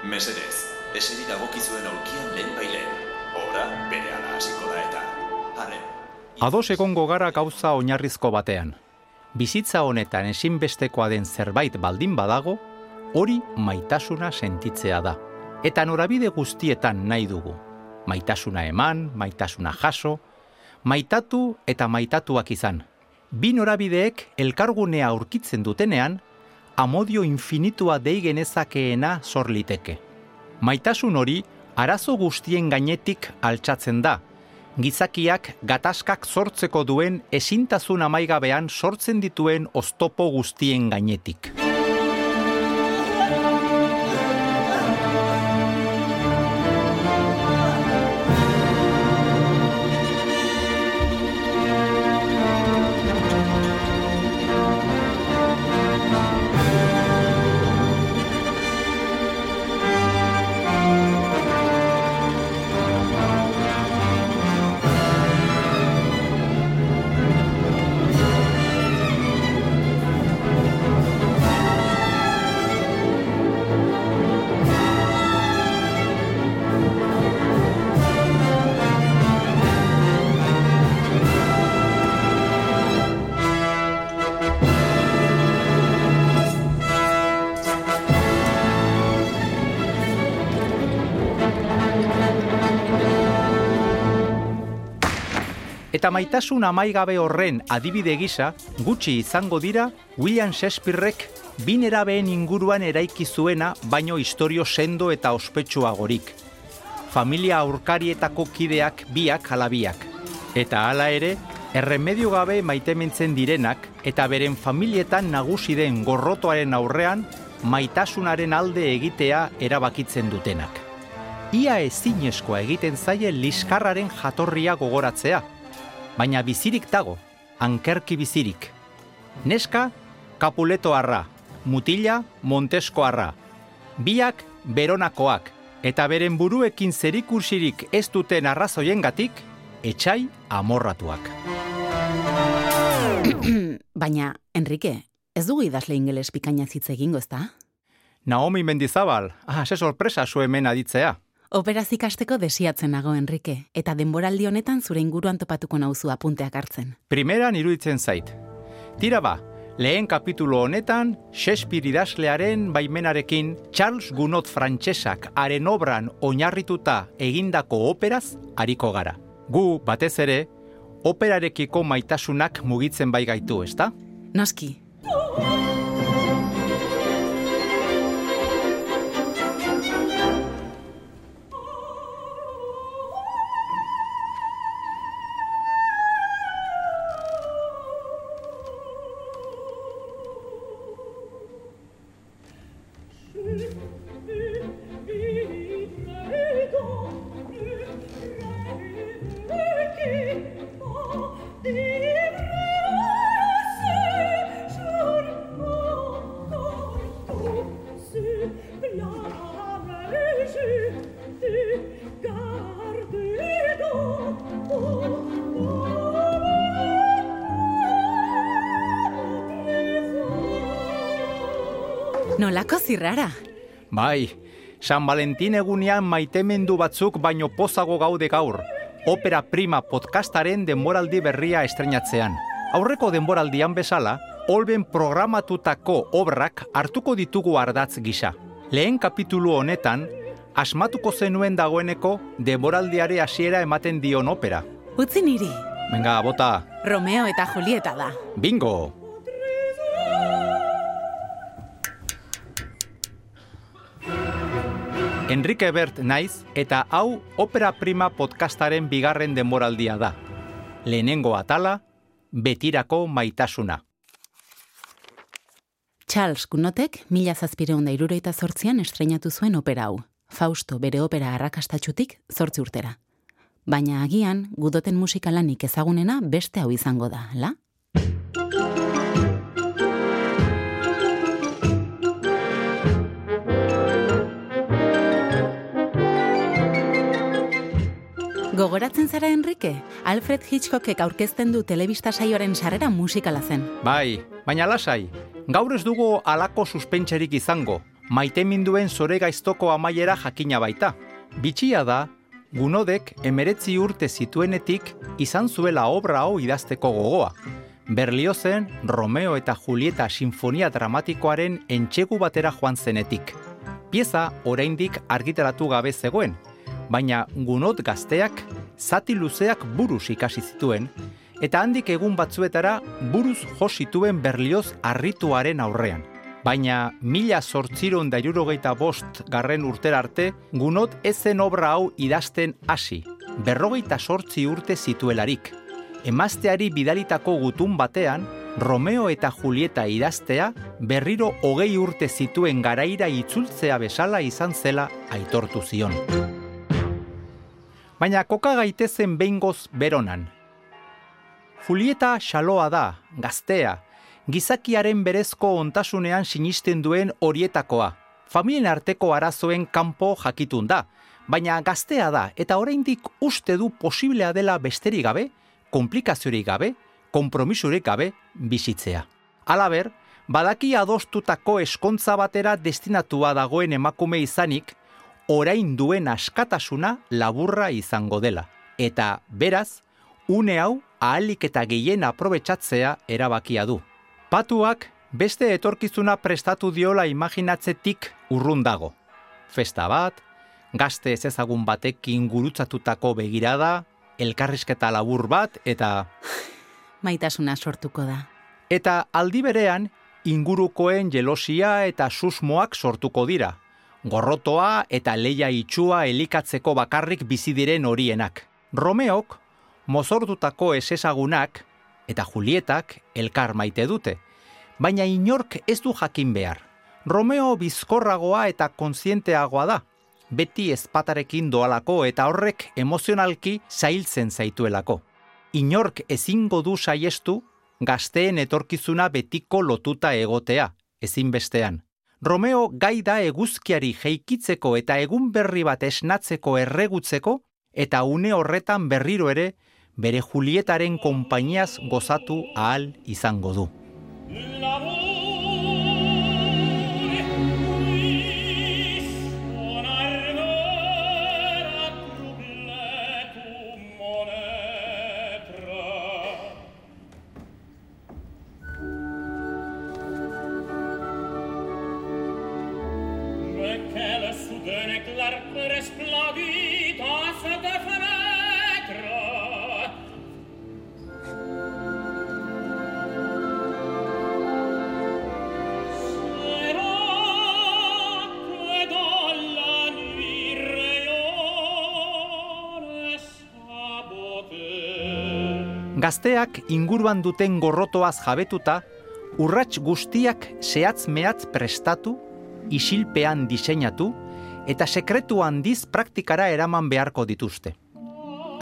Mesedez, eseri dagokizuen aurkian lehen bailen. Ora, bere ala hasiko da eta. Hale. Ados egongo gara gauza oinarrizko batean. Bizitza honetan ezinbestekoa den zerbait baldin badago, hori maitasuna sentitzea da. Eta norabide guztietan nahi dugu. Maitasuna eman, maitasuna jaso, maitatu eta maitatuak izan. Bi norabideek elkargunea aurkitzen dutenean, amodio infinitua dei genezakeena zor liteke. Maitasun hori arazo guztien gainetik altxatzen da. Gizakiak gatazkak sortzeko duen ezintasun amaigabean sortzen dituen oztopo guztien gainetik. Eta maitasun amaigabe horren adibide gisa, gutxi izango dira William Shakespearek binerabeen inguruan eraiki zuena baino historio sendo eta ospetsuagorik. Familia aurkarietako kideak biak alabiak. Eta hala ere, erremedio gabe maitementzen direnak eta beren familietan nagusi den gorrotoaren aurrean maitasunaren alde egitea erabakitzen dutenak. Ia ezinezkoa egiten zaie liskarraren jatorria gogoratzea, baina bizirik dago, ankerki bizirik. Neska, kapuleto arra, mutila, montesko arra. Biak, beronakoak, eta beren buruekin zerikursirik ez duten arrazoiengatik, etxai amorratuak. Baina, Enrique, ez dugu idazle ingeles pikaina hitz egingo ezta? Naomi Mendizabal, ah, ze sorpresa zu hemen aditzea. Operaz ikasteko desiatzen nago, Enrique, eta denboraldi honetan zure inguruan topatuko nauzu apunteak hartzen. Primeran iruditzen zait. Tira ba, lehen kapitulo honetan, Shakespeare idazlearen baimenarekin Charles Gounod frantsesak haren obran oinarrituta egindako operaz hariko gara. Gu, batez ere, operarekiko maitasunak mugitzen bai gaitu, ezta? Noski, Nolako zirrara? Bai, San Valentin egunean maitemendu batzuk baino pozago gaude gaur. Opera Prima podcastaren denboraldi berria estrenatzean. Aurreko denboraldian bezala, Olben programatutako obrak hartuko ditugu ardatz gisa. Lehen kapitulu honetan, asmatuko zenuen dagoeneko denboraldiare hasiera ematen dion opera. Utzi niri. Venga, bota. Romeo eta Julieta da. Bingo! Enrique Bert naiz eta hau Opera Prima podcastaren bigarren denboraldia da. Lehenengo atala, betirako maitasuna. Charles Gunotek mila zazpireun da iruroita zortzian estrenatu zuen opera hau. Fausto bere opera arrakastatxutik zortzi urtera. Baina agian, gudoten musikalanik ezagunena beste hau izango da, la? Gogoratzen zara Enrique? Alfred Hitchcockek aurkezten du telebista saioaren sarrera musikala zen. Bai, baina lasai, gaur ez dugu alako suspentserik izango. maite minduen zore gaiztoko amaiera jakina baita. Bitxia da, gunodek emeretzi urte zituenetik izan zuela obra hau idazteko gogoa. Berliozen, Romeo eta Julieta sinfonia dramatikoaren entxegu batera joan zenetik. Pieza oraindik argitaratu gabe zegoen, baina gunot gazteak zati luzeak buruz ikasi zituen, eta handik egun batzuetara buruz jo zituen Berlioz arrituaren aurrean. Baina mila sortziron da bost garren urter arte, gunot ezen obra hau idazten hasi, berrogeita sortzi urte zituelarik. Emazteari bidalitako gutun batean, Romeo eta Julieta idaztea berriro hogei urte zituen garaira itzultzea bezala izan zela aitortu zion. Baina koka gaitezen behingoz beronan. Julieta xaloa da, gaztea, gizakiaren berezko ontasunean sinisten duen horietakoa. Familien arteko arazoen kanpo jakitun da, baina gaztea da eta oraindik uste du posiblea dela besterik gabe, komplikaziorik gabe, konpromisurik gabe bizitzea. Alaber, badaki adostutako eskontza batera destinatua dagoen emakume izanik, orain duen askatasuna laburra izango dela. Eta beraz, une hau ahalik eta gehien aprobetsatzea erabakia du. Patuak beste etorkizuna prestatu diola imaginatzetik urrun dago. Festa bat, gazte ez ezagun batekin gurutzatutako begirada, elkarrizketa labur bat eta... Maitasuna sortuko da. Eta aldi berean, ingurukoen jelosia eta susmoak sortuko dira. Gorrotoa eta leia itxua elikatzeko bakarrik bizi diren horienak. Romeok, mozordutako esezagunak, eta Julietak elkar maite dute. Baina inork ez du jakin behar. Romeo bizkorragoa eta kontzienteagoa da. Beti ezpatarekin doalako eta horrek emozionalki zailtzen zaituelako. Inork ezingo du saiestu gazteen etorkizuna betiko lotuta egotea, ezinbestean. Romeo gai da eguzkiari jeikitzeko eta egun berri bat esnatzeko erregutzeko eta une horretan berriro ere bere Julietaren konpainiaz gozatu ahal izango du. Gazteak inguruan duten gorrotoaz jabetuta, urrats guztiak zehatz mehatz prestatu, isilpean diseinatu, eta sekretu handiz praktikara eraman beharko dituzte.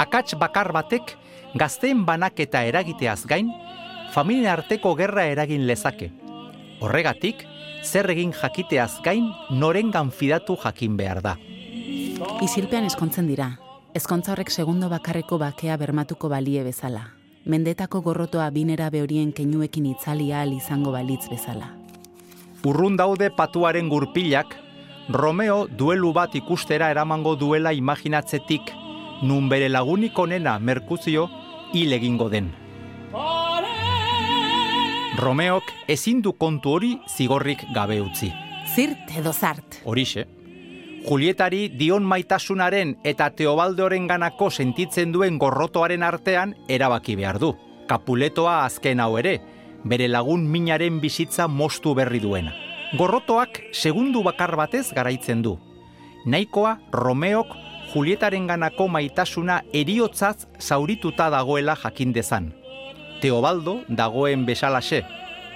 Akats bakar batek gazteen banak eta eragiteaz gain, familia arteko gerra eragin lezake. Horregatik, zer egin jakiteaz gain, norengan fidatu jakin behar da. Isilpean eskontzen dira, ezkontza horrek segundo bakarreko bakea bermatuko balie bezala mendetako gorrotoa binera behorien keinuekin itzali ahal izango balitz bezala. Urrun daude patuaren gurpilak, Romeo duelu bat ikustera eramango duela imaginatzetik, nun bere lagunik onena Merkuzio hil egingo den. Romeok ezin du kontu hori zigorrik gabe utzi. Zirt edo zart. Horixe. Julietari dion maitasunaren eta Teobaldoren ganako sentitzen duen gorrotoaren artean erabaki behar du. Kapuletoa azken hau ere, bere lagun minaren bizitza mostu berri duena. Gorrotoak segundu bakar batez garaitzen du. Naikoa Romeok Julietaren ganako maitasuna eriotzaz zaurituta dagoela jakin dezan. Teobaldo dagoen besalaxe,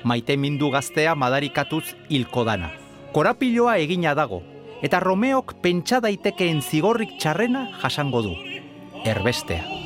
maite mindu gaztea madarikatuz hilko dana. Korapiloa egina dago, eta Romeok pentsa daitekeen zigorrik txarrena jasango du. Erbestea.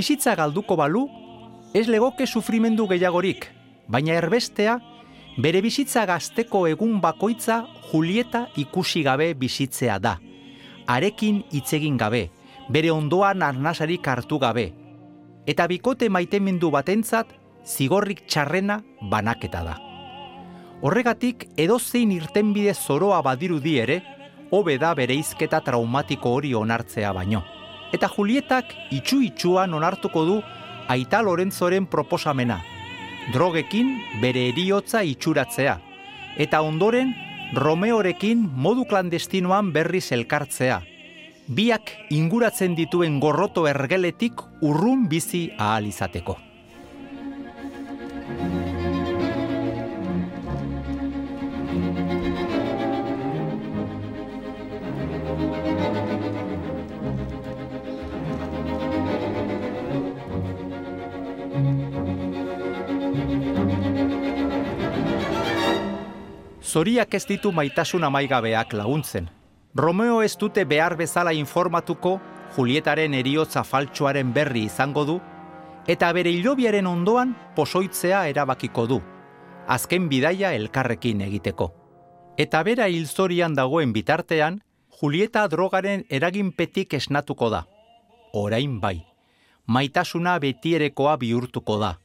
Bizitza galduko balu, ez legoke sufrimendu gehiagorik, baina erbestea, bere bizitza gazteko egun bakoitza Julieta ikusi gabe bizitzea da. Arekin hitzegin gabe, bere ondoan arnasarik hartu gabe. Eta bikote maitemindu batentzat, zigorrik txarrena banaketa da. Horregatik, edozein irtenbide zoroa badirudi ere, hobe da bere izketa traumatiko hori onartzea baino. Eta Julietak itxu-itxuan onartuko du Aita Lorentzoren proposamena. Drogekin bere eriotza itxuratzea. Eta ondoren, Romeorekin modu klandestinoan berriz elkartzea. Biak inguratzen dituen gorroto ergeletik urrun bizi ahal izateko. Zoriak ez ditu maitasun amaigabeak laguntzen. Romeo ez dute behar bezala informatuko Julietaren eriotza faltsuaren berri izango du, eta bere hilobiaren ondoan posoitzea erabakiko du, azken bidaia elkarrekin egiteko. Eta bera hilzorian dagoen bitartean, Julieta drogaren eraginpetik esnatuko da. Orain bai, maitasuna betierekoa bihurtuko da.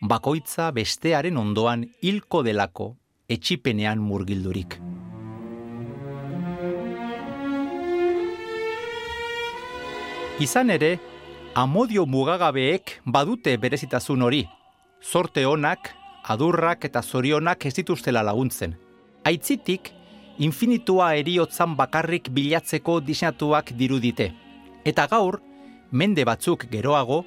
Bakoitza bestearen ondoan hilko delako etxipenean murgildurik. Izan ere, amodio mugagabeek badute berezitasun hori. Zorte onak, adurrak eta zorionak ez dituztela laguntzen. Aitzitik, infinitua eriotzan bakarrik bilatzeko diseinatuak dirudite. Eta gaur, mende batzuk geroago,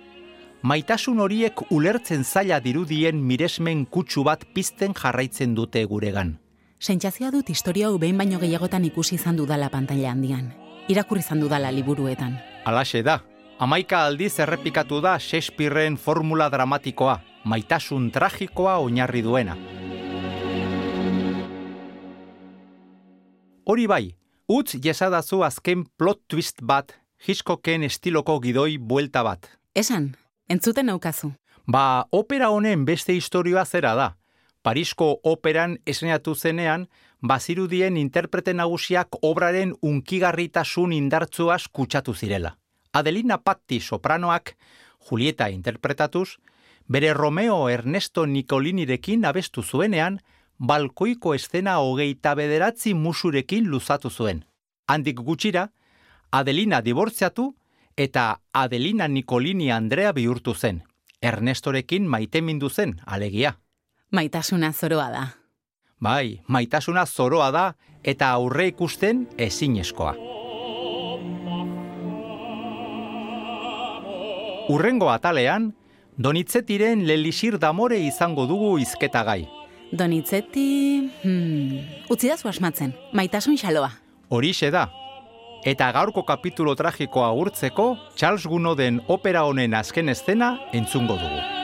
maitasun horiek ulertzen zaila dirudien miresmen kutsu bat pizten jarraitzen dute guregan. Sentsazioa dut historia hau behin baino gehiagotan ikusi izan dudala pantalla handian. Irakurri izan dudala liburuetan. Alaxe da, amaika aldiz errepikatu da Shakespeareen formula dramatikoa, maitasun tragikoa oinarri duena. Hori bai, utz jesadazu azken plot twist bat, Hitchcocken estiloko gidoi buelta bat. Esan, Entzuten naukazu. Ba, opera honen beste historioa zera da. Parisko operan esneatu zenean, bazirudien interprete nagusiak obraren unkigarritasun indartzuaz kutsatu zirela. Adelina Patti sopranoak, Julieta interpretatuz, bere Romeo Ernesto Nicolinirekin abestu zuenean, balkoiko estena hogeita bederatzi musurekin luzatu zuen. Handik gutxira, Adelina dibortziatu eta Adelina Nicolini Andrea bihurtu zen. Ernestorekin maite mindu zen, alegia. Maitasuna zoroa da. Bai, maitasuna zoroa da eta aurre ikusten ezinezkoa. Urrengo atalean, Donitzetiren lelisir damore izango dugu izketa gai. Donitzeti... Hmm, utzi da asmatzen, maitasun xaloa. Horixe da, Eta gaurko kapitulo tragikoa agurtzeko, Charles Gunoden opera honen azken eszena entzungo dugu.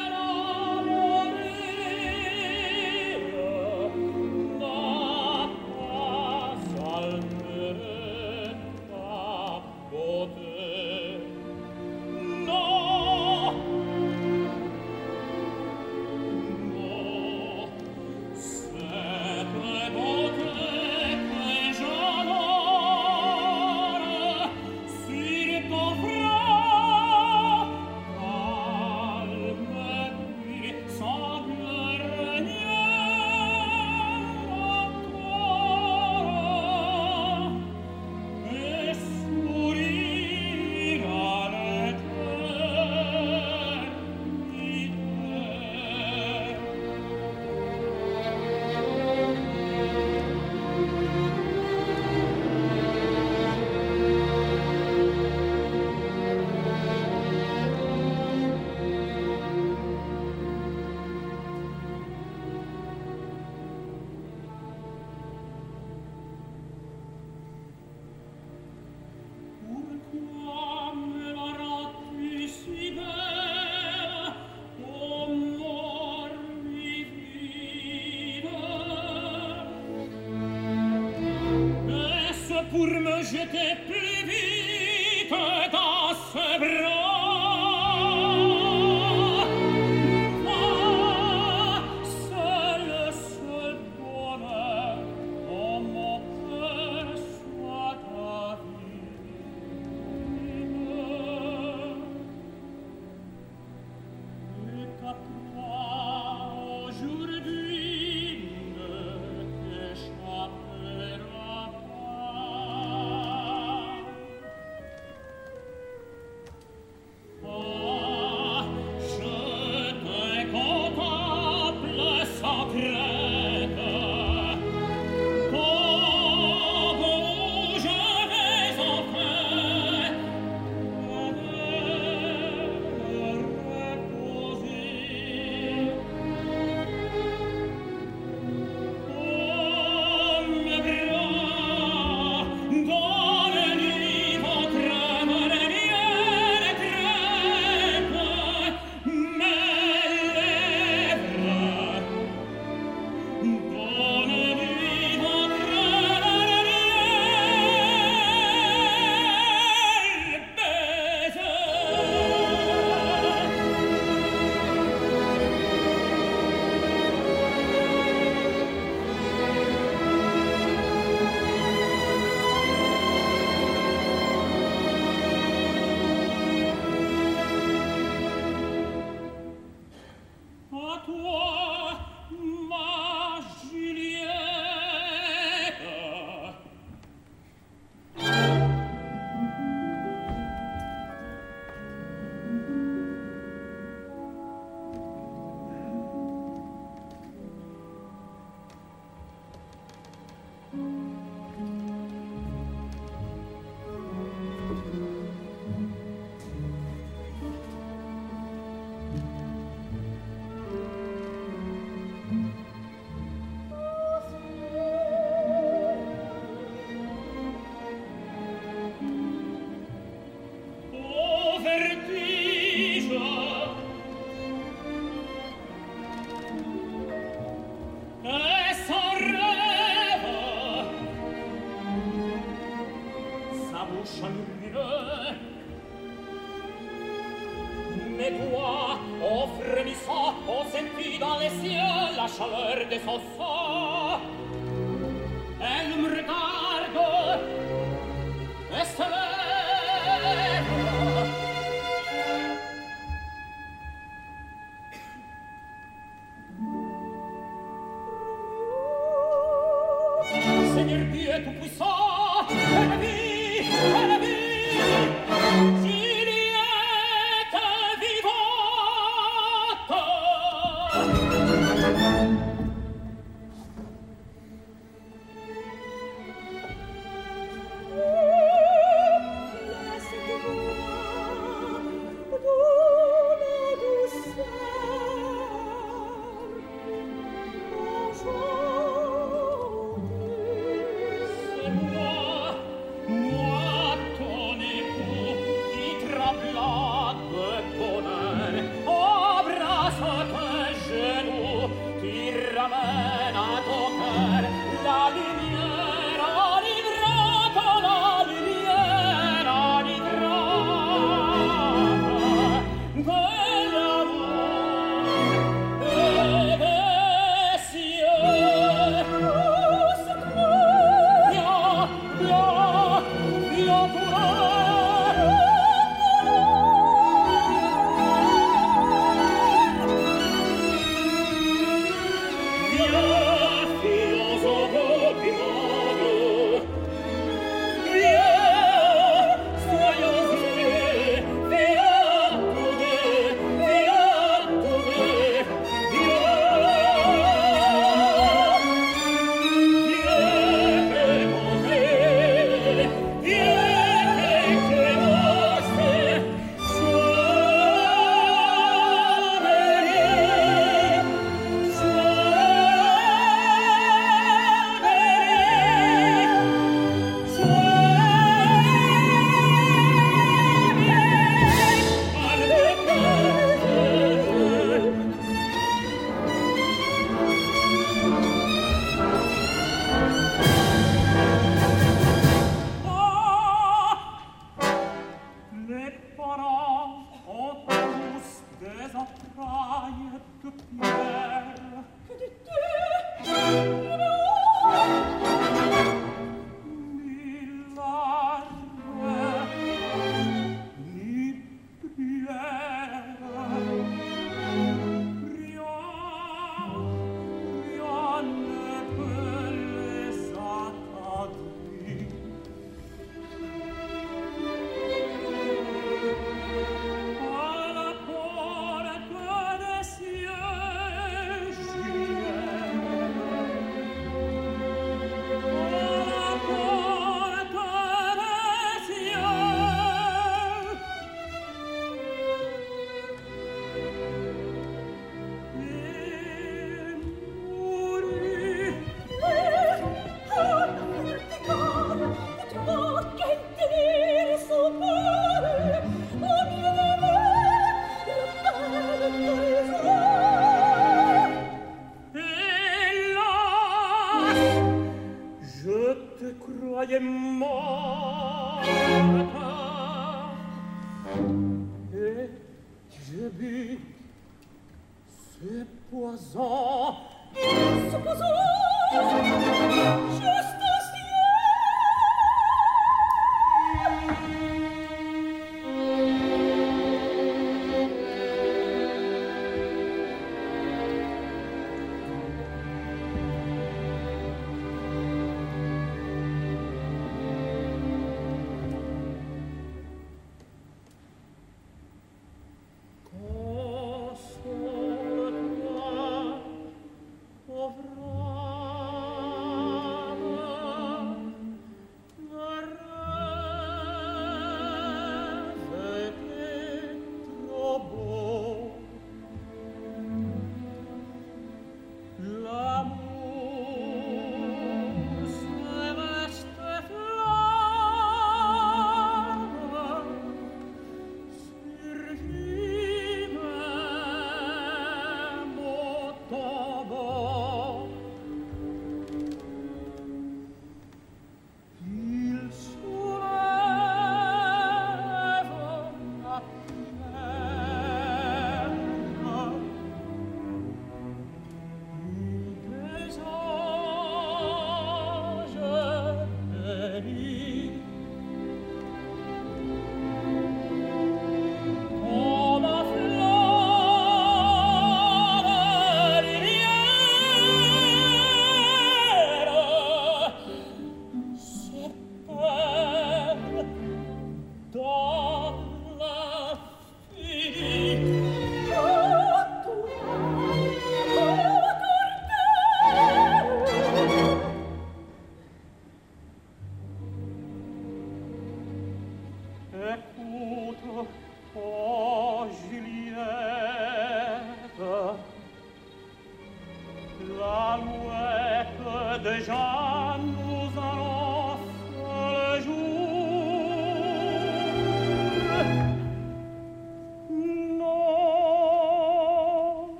John.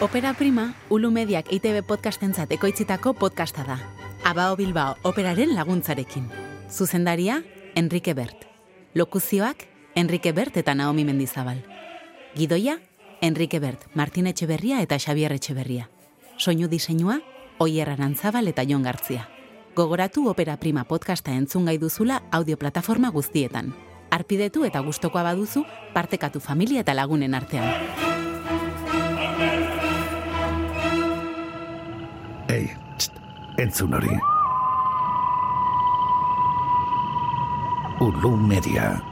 Opera Prima, Ulu Mediak ITB podcastentzat ekoitzitako podcasta da. Abao Bilbao operaren laguntzarekin. Zuzendaria, Enrique Bert. Lokuzioak, Enrique Bert eta Naomi Mendizabal. Gidoia, Enrique Bert, Martin Etxeberria eta Xabier Etxeberria. Soinu diseinua, Oier Arantzabal eta Jon Gartzia. Gogoratu Opera Prima podcasta entzun gai duzula audioplataforma guztietan. Arpidetu eta gustokoa baduzu, partekatu familia eta lagunen artean. Ei, txt, entzun hori. Ulu Media.